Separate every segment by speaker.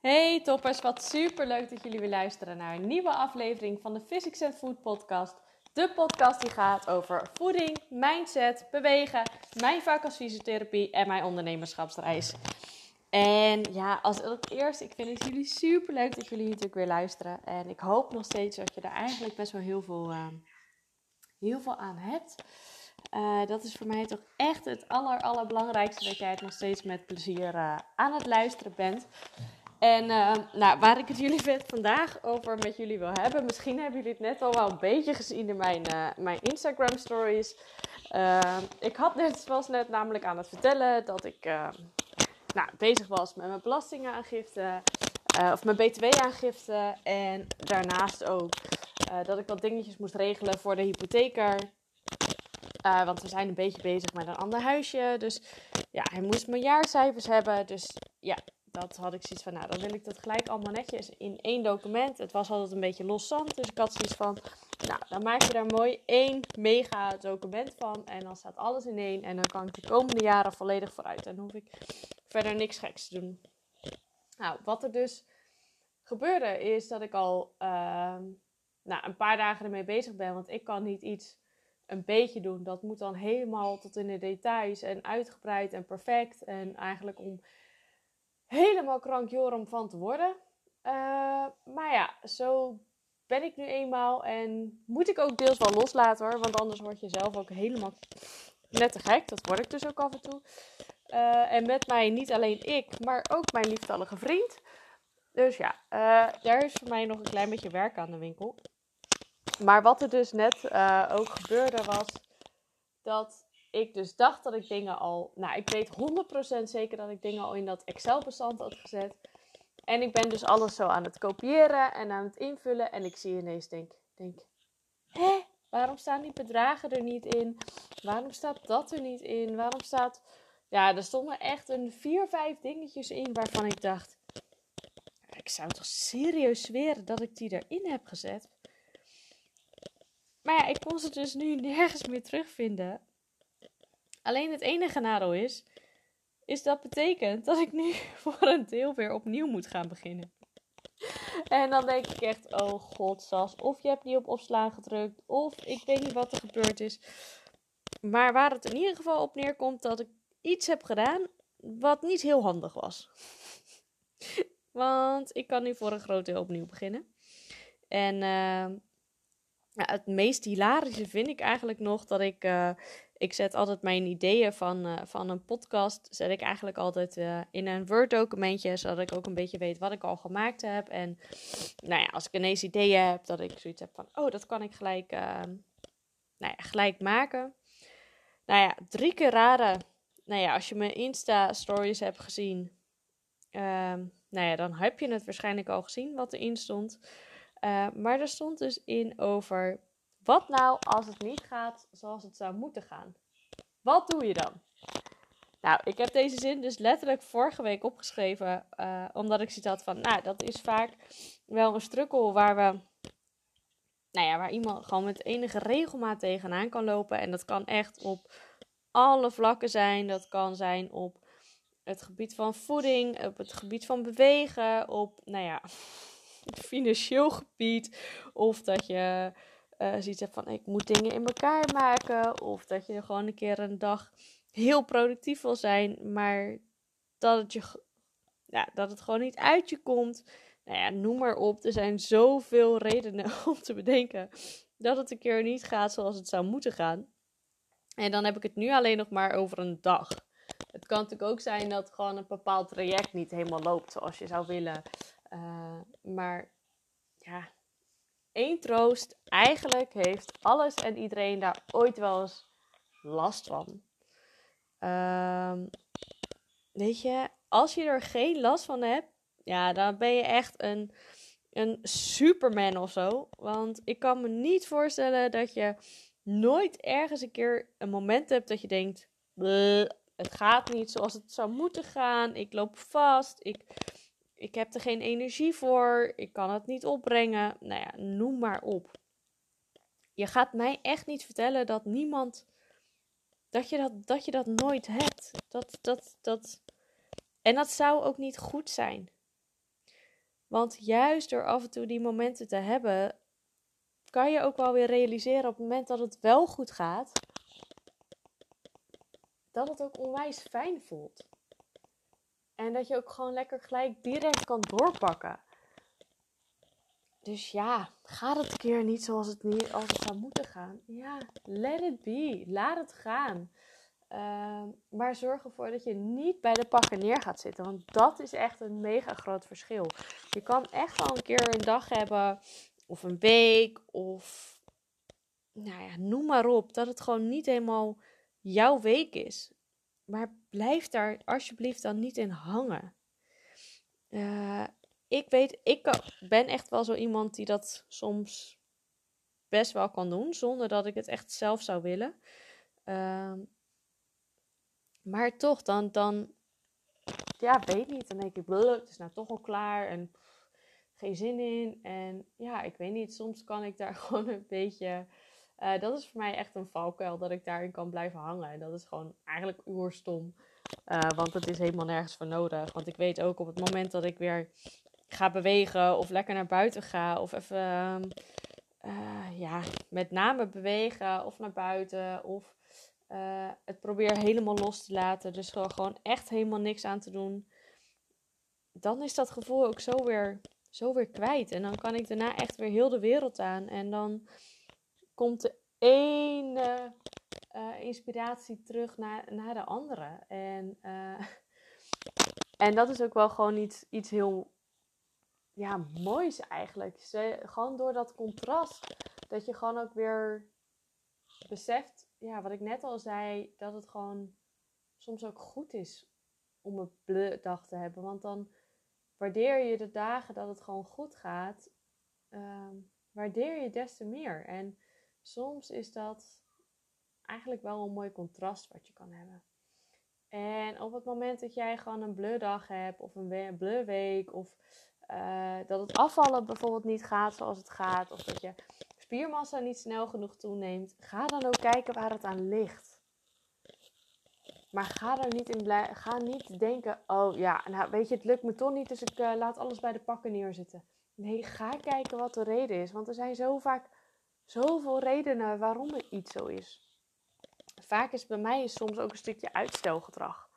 Speaker 1: Hey toppers, wat super leuk dat jullie weer luisteren naar een nieuwe aflevering van de Physics and Food podcast. De podcast die gaat over voeding, mindset, bewegen, mijn vak als fysiotherapie en mijn ondernemerschapsreis. En ja, als eerst, ik vind het jullie super leuk dat jullie natuurlijk weer luisteren. En ik hoop nog steeds dat je er eigenlijk best wel heel veel, uh, heel veel aan hebt. Uh, dat is voor mij toch echt het aller, allerbelangrijkste dat jij het nog steeds met plezier uh, aan het luisteren bent. En uh, nou, waar ik het jullie vandaag over met jullie wil hebben. Misschien hebben jullie het net al wel een beetje gezien in mijn, uh, mijn Instagram stories. Uh, ik had net, was net namelijk aan het vertellen dat ik nou, bezig was met mijn belastingaangifte. of mijn btw-aangifte. En daarnaast ook dat ik wat dingetjes moest regelen voor de hypotheker. want we zijn een beetje bezig met een ander huisje. Dus ja, hij moest mijn jaarcijfers hebben. Dus ja, dat had ik zoiets van, nou, dan wil ik dat gelijk allemaal netjes in één document. Het was altijd een beetje loszand, dus ik had zoiets van, nou, dan maak je daar mooi één mega document van. En dan staat alles in één en dan kan ik de komende jaren volledig vooruit. En dan hoef ik verder niks geks te doen. Nou, wat er dus gebeurde is dat ik al uh, nou, een paar dagen ermee bezig ben. Want ik kan niet iets een beetje doen. Dat moet dan helemaal tot in de details en uitgebreid en perfect. En eigenlijk om helemaal krankjorum van te worden. Uh, maar ja, zo ben ik nu eenmaal. En moet ik ook deels wel loslaten hoor. Want anders word je zelf ook helemaal net te gek. Dat word ik dus ook af en toe. Uh, en met mij niet alleen ik, maar ook mijn lieftallige vriend. Dus ja, uh, daar is voor mij nog een klein beetje werk aan de winkel. Maar wat er dus net ook gebeurde was dat ik dus dacht dat ik dingen al. Nou, ik weet 100% zeker dat ik dingen al in dat Excel-bestand had gezet. En ik ben dus alles zo aan het kopiëren en aan het invullen. En ik zie ineens, denk, denk, hè? Waarom staan die bedragen er niet in? Waarom staat dat er niet in? Waarom staat. Ja, er stonden echt een vier, vijf dingetjes in waarvan ik dacht. Ik zou toch serieus zweren dat ik die erin heb gezet. Maar ja, ik kon ze dus nu nergens meer terugvinden. Alleen het enige nadeel is, is dat betekent dat ik nu voor een deel weer opnieuw moet gaan beginnen. En dan denk ik echt, oh god, Sas, of je hebt niet op opslaan gedrukt, of ik weet niet wat er gebeurd is. Maar waar het in ieder geval op neerkomt dat ik iets heb gedaan wat niet heel handig was. Want ik kan nu voor een groot deel opnieuw beginnen. En ja, het meest hilarische vind ik eigenlijk nog dat ik uh, ik zet altijd mijn ideeën van, uh, van een podcast, zet ik eigenlijk altijd uh, in een Word-documentje, zodat ik ook een beetje weet wat ik al gemaakt heb. En nou ja, als ik ineens ideeën heb, dat ik zoiets heb van, oh, dat kan ik gelijk, uh, nou ja, gelijk maken. Nou ja, drie keer raden. Nou ja, als je mijn Insta-stories hebt gezien, ehm, nou ja, dan heb je het waarschijnlijk al gezien wat erin stond. maar er stond dus in over wat nou als het niet gaat zoals het zou moeten gaan? Wat doe je dan? Nou, ik heb deze zin dus letterlijk vorige week opgeschreven, uh, omdat ik zoiets had van, nou, dat is vaak wel een strukkel waar we, nou ja, waar iemand gewoon met enige regelmaat tegenaan kan lopen. En dat kan echt op alle vlakken zijn. Dat kan zijn op het gebied van voeding, op het gebied van bewegen, op, nou ja, financieel gebied. Of dat je uh, zoiets hebt van ik moet dingen in elkaar maken. Of dat je gewoon een keer een dag heel productief wil zijn, maar dat het, je, ja, dat het gewoon niet uit je komt. Nou ja, noem maar op. Er zijn zoveel redenen om te bedenken dat het een keer niet gaat zoals het zou moeten gaan. En dan heb ik het nu alleen nog maar over een dag. Het kan natuurlijk ook zijn dat gewoon een bepaald traject niet helemaal loopt zoals je zou willen. Uh, maar ja, één troost. Eigenlijk heeft alles en iedereen daar ooit wel eens last van. Um, weet je, als je er geen last van hebt, ja, dan ben je echt een, een superman of zo. Want ik kan me niet voorstellen dat je nooit ergens een keer een moment hebt dat je denkt: het gaat niet zoals het zou moeten gaan. Ik loop vast. Ik ik heb er geen energie voor, ik kan het niet opbrengen. Nou ja, noem maar op. Je gaat mij echt niet vertellen dat niemand. dat je dat, dat, je dat nooit hebt. Dat, dat, dat. En dat zou ook niet goed zijn. Want juist door af en toe die momenten te hebben, kan je ook wel weer realiseren op het moment dat het wel goed gaat, dat het ook onwijs fijn voelt. En dat je ook gewoon lekker gelijk direct kan doorpakken. Dus ja, gaat het keer niet zoals het, niet, als het zou moeten gaan? Ja, let it be. Laat het gaan. Ehm, maar zorg ervoor dat je niet bij de pakken neer gaat zitten. Want dat is echt een mega groot verschil. Je kan echt al een keer een dag hebben, of een week, of nou ja, noem maar op. Dat het gewoon niet helemaal jouw week is. Maar blijf daar alsjeblieft dan niet in hangen. Uh, ik weet, ik ben echt wel zo iemand die dat soms best wel kan doen, zonder dat ik het echt zelf zou willen. Uh, maar toch, dan, dan, ja, weet niet. Dan denk ik, het is nou toch al klaar en geen zin in. En ja, ik weet niet, soms kan ik daar gewoon een beetje. Uh, dat is voor mij echt een valkuil, dat ik daarin kan blijven hangen. En dat is gewoon eigenlijk oerstom. Uh, want het is helemaal nergens voor nodig. Want ik weet ook op het moment dat ik weer ga bewegen of lekker naar buiten ga of even, uh, ja, met name bewegen of naar buiten of het probeer helemaal los te laten. Dus gewoon echt helemaal niks aan te doen. Dan is dat gevoel ook zo weer, zo weer kwijt. En dan kan ik daarna echt weer heel de wereld aan. En dan komt de ene uh, inspiratie terug naar, naar de andere. En, uh, en dat is ook wel gewoon iets, iets heel ja, moois eigenlijk. Ze, gewoon door dat contrast. Dat je gewoon ook weer beseft, ja, wat ik net al zei, dat het gewoon soms ook goed is om een bleu dag te hebben. Want dan waardeer je de dagen dat het gewoon goed gaat, uh, waardeer je des te meer. En soms is dat eigenlijk wel een mooi contrast wat je kan hebben. En op het moment dat jij gewoon een bleu dag hebt, of een bleu week, of uh, dat het afvallen bijvoorbeeld niet gaat zoals het gaat, of dat je spiermassa niet snel genoeg toeneemt, ga dan ook kijken waar het aan ligt. Maar ga er niet in blij, ga niet denken, oh ja, nou weet je, het lukt me toch niet, dus ik uh, laat alles bij de pakken neerzitten. Nee, ga kijken wat de reden is, want er zijn zo vaak zoveel redenen waarom het iets zo is. Vaak is bij mij soms ook een stukje uitstelgedrag.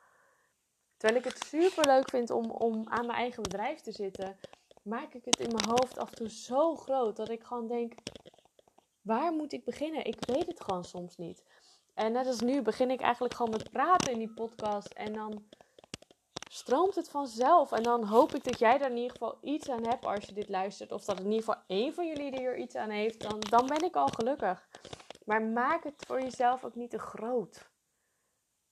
Speaker 1: Terwijl ik het super leuk vind om, om aan mijn eigen bedrijf te zitten, maak ik het in mijn hoofd af en toe zo groot dat ik gewoon denk: waar moet ik beginnen? Ik weet het gewoon soms niet. En net als nu begin ik eigenlijk gewoon met praten in die podcast en dan stroomt het vanzelf. En dan hoop ik dat jij daar in ieder geval iets aan hebt als je dit luistert. Of dat in ieder geval één van jullie er iets aan heeft. Dan, dan ben ik al gelukkig. Maar maak het voor jezelf ook niet te groot.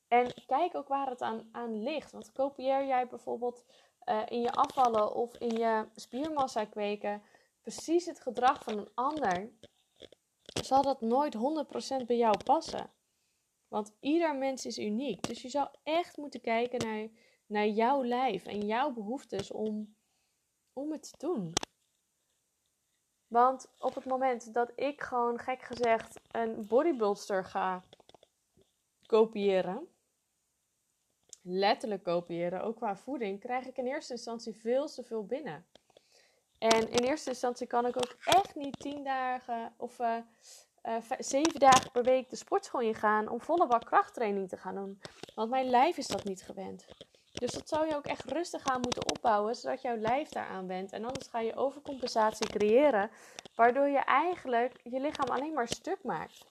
Speaker 1: En kijk ook waar het aan, aan ligt. Want kopieer jij bijvoorbeeld uh, in je afvallen of in je spiermassa kweken precies het gedrag van een ander, zal dat nooit 100% bij jou passen. Want ieder mens is uniek. Dus je zou echt moeten kijken naar, naar jouw lijf en jouw behoeftes om, om het te doen. Want op het moment dat ik gewoon gek gezegd een bodybuilder ga kopiëren, letterlijk kopiëren, ook qua voeding, krijg ik in eerste instantie veel te veel binnen. En in eerste instantie kan ik ook echt niet tien dagen of uh, uh, zeven dagen per week de sportschool in gaan om volle bak krachttraining te gaan doen. Want mijn lijf is dat niet gewend. Dus dat zou je ook echt rustig aan moeten opbouwen, zodat jouw lijf daaraan went. En anders ga je overcompensatie creëren, waardoor je eigenlijk je lichaam alleen maar stuk maakt.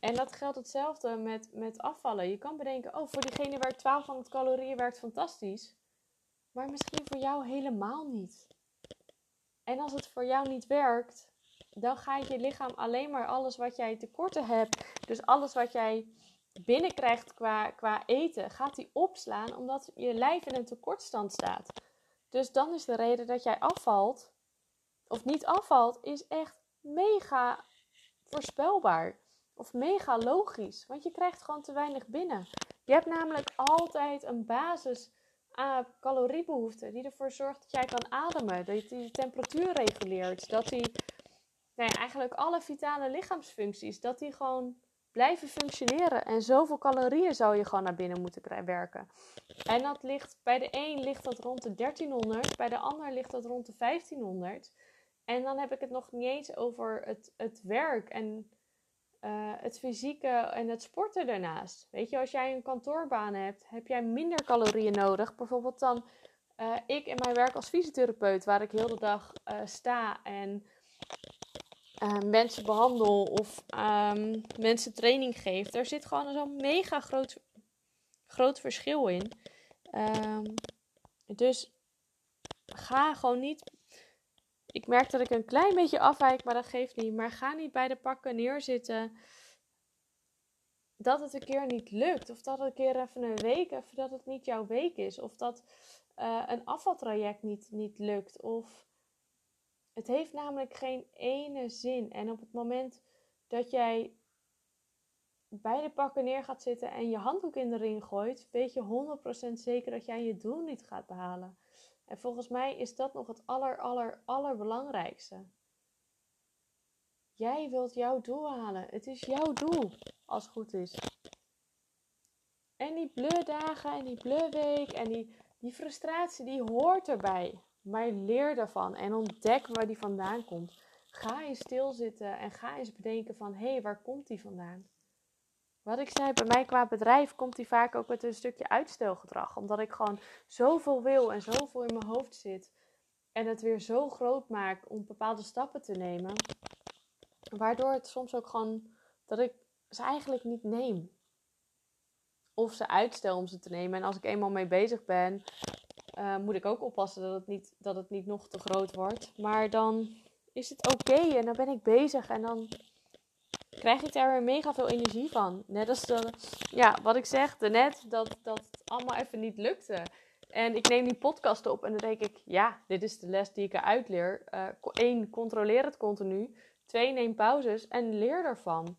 Speaker 1: En dat geldt hetzelfde met, met afvallen. Je kan bedenken, oh, voor diegene werkt 1200 calorieën werkt fantastisch. Maar misschien voor jou helemaal niet. En als het voor jou niet werkt, dan gaat je lichaam alleen maar alles wat jij tekorten hebt. Dus alles wat jij binnenkrijgt qua, qua eten, gaat die opslaan omdat je lijf in een tekortstand staat. Dus dan is de reden dat jij afvalt, of niet afvalt, is echt mega voorspelbaar. Of mega logisch, want je krijgt gewoon te weinig binnen. Je hebt namelijk altijd een basis aan caloriebehoefte die ervoor zorgt dat jij kan ademen, dat hij de temperatuur reguleert, dat hij nou ja, eigenlijk alle vitale lichaamsfuncties, dat die gewoon blijven functioneren. En zoveel calorieën zou je gewoon naar binnen moeten werken. En dat ligt, bij de een ligt dat rond de 1300, bij de ander ligt dat rond de 1500. En dan heb ik het nog niet eens over het, het werk en uh, het fysieke en het sporten daarnaast. Weet je, als jij een kantoorbaan hebt, heb jij minder calorieën nodig. Bijvoorbeeld dan uh, ik in mijn werk als fysiotherapeut, waar ik heel de dag uh, sta en mensen behandel of um, mensen training geef. Daar zit gewoon zo'n mega groot, groot verschil in. Um, dus ga gewoon niet ik merk dat ik een klein beetje afwijk, maar dat geeft niet. Maar ga niet bij de pakken neerzitten dat het een keer niet lukt. Of dat het een keer even een week, even dat het niet jouw week is. Of dat uh, een afvaltraject niet, niet lukt. Of het heeft namelijk geen ene zin. En op het moment dat jij bij de pakken neer gaat zitten en je handdoek in de ring gooit, weet je 100% zeker dat jij je doel niet gaat behalen. En volgens mij is dat nog het aller, aller, allerbelangrijkste. Jij wilt jouw doel halen. Het is jouw doel, als het goed is. En die dagen en die week en die, die frustratie, die hoort erbij. Maar leer daarvan en ontdek waar die vandaan komt. Ga eens stilzitten en ga eens bedenken van, hé, hey, waar komt die vandaan? Wat ik zei, bij mij qua bedrijf komt die vaak ook met een stukje uitstelgedrag. Omdat ik gewoon zoveel wil en zoveel in mijn hoofd zit. En het weer zo groot maak om bepaalde stappen te nemen. Waardoor het soms ook gewoon dat ik ze eigenlijk niet neem. Of ze uitstel om ze te nemen. En als ik eenmaal mee bezig ben, uh, moet ik ook oppassen dat het, niet, dat het niet nog te groot wordt. Maar dan is het oké en dan ben ik bezig en dan krijg ik daar weer mega veel energie van. Net als de, ja, wat ik zeg net, dat, dat het allemaal even niet lukte. En ik neem die podcast op en dan denk ik, ja, dit is de les die ik eruit leer. Uh, controleer het continu. Twee, neem pauzes en leer daarvan.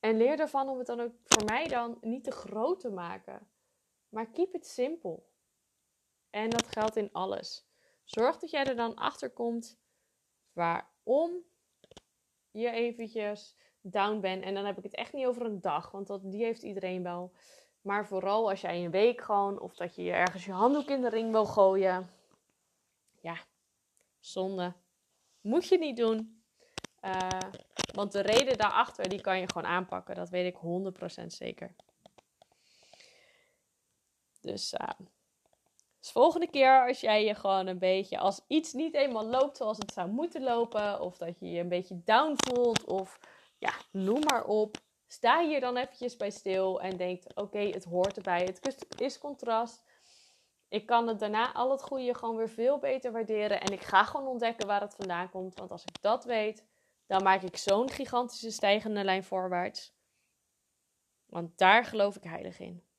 Speaker 1: En leer ervan om het dan ook voor mij dan niet te groot te maken. Maar keep it simpel. En dat geldt in alles. Zorg dat jij er dan achter komt waarom je eventjes down bent. En dan heb ik het echt niet over een dag, want dat, die heeft iedereen wel. Maar vooral als jij een week gewoon, of dat je ergens je handdoek in de ring wil gooien. Ja, zonde. Moet je niet doen. Uh, want de reden daarachter, die kan je gewoon aanpakken. Dat weet ik 100% zeker. Dus uh, dus volgende keer als jij je gewoon een beetje, als iets niet eenmaal loopt zoals het zou moeten lopen, of dat je je een beetje down voelt, of ja, noem maar op. Sta hier dan eventjes bij stil en denk, oké, het hoort erbij. Het is contrast. Ik kan het daarna al het goede gewoon weer veel beter waarderen. En ik ga gewoon ontdekken waar het vandaan komt. Want als ik dat weet, dan maak ik zo'n gigantische stijgende lijn voorwaarts. Want daar geloof ik heilig in.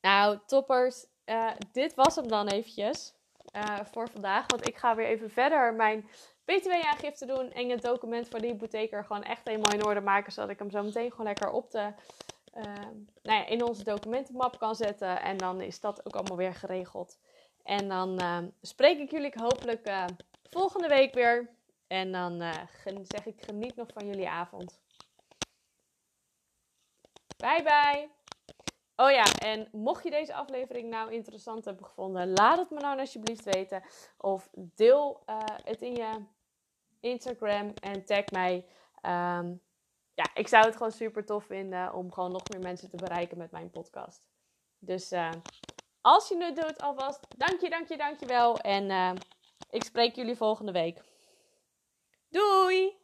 Speaker 1: Nou, toppers, uh, dit was hem dan eventjes uh, voor vandaag. Want ik ga weer even verder mijn btw-aangifte doen en het document voor de hypotheker gewoon echt helemaal in orde maken. Zodat ik hem zo meteen gewoon lekker op de, uh, nou ja, in onze documentenmap kan zetten. En dan is dat ook allemaal weer geregeld. En dan spreek ik jullie hopelijk volgende week weer. En dan zeg ik geniet nog van jullie avond. Bye bye! Oh ja, en mocht je deze aflevering nou interessant hebben gevonden, laat het me nou alsjeblieft weten. Of deel uh, het in je Instagram en tag mij. Um, ja, ik zou het gewoon super tof vinden om gewoon nog meer mensen te bereiken met mijn podcast. Dus uh, als je het doet alvast, dank je, dank je, dank je wel. En uh, ik spreek jullie volgende week. Doei!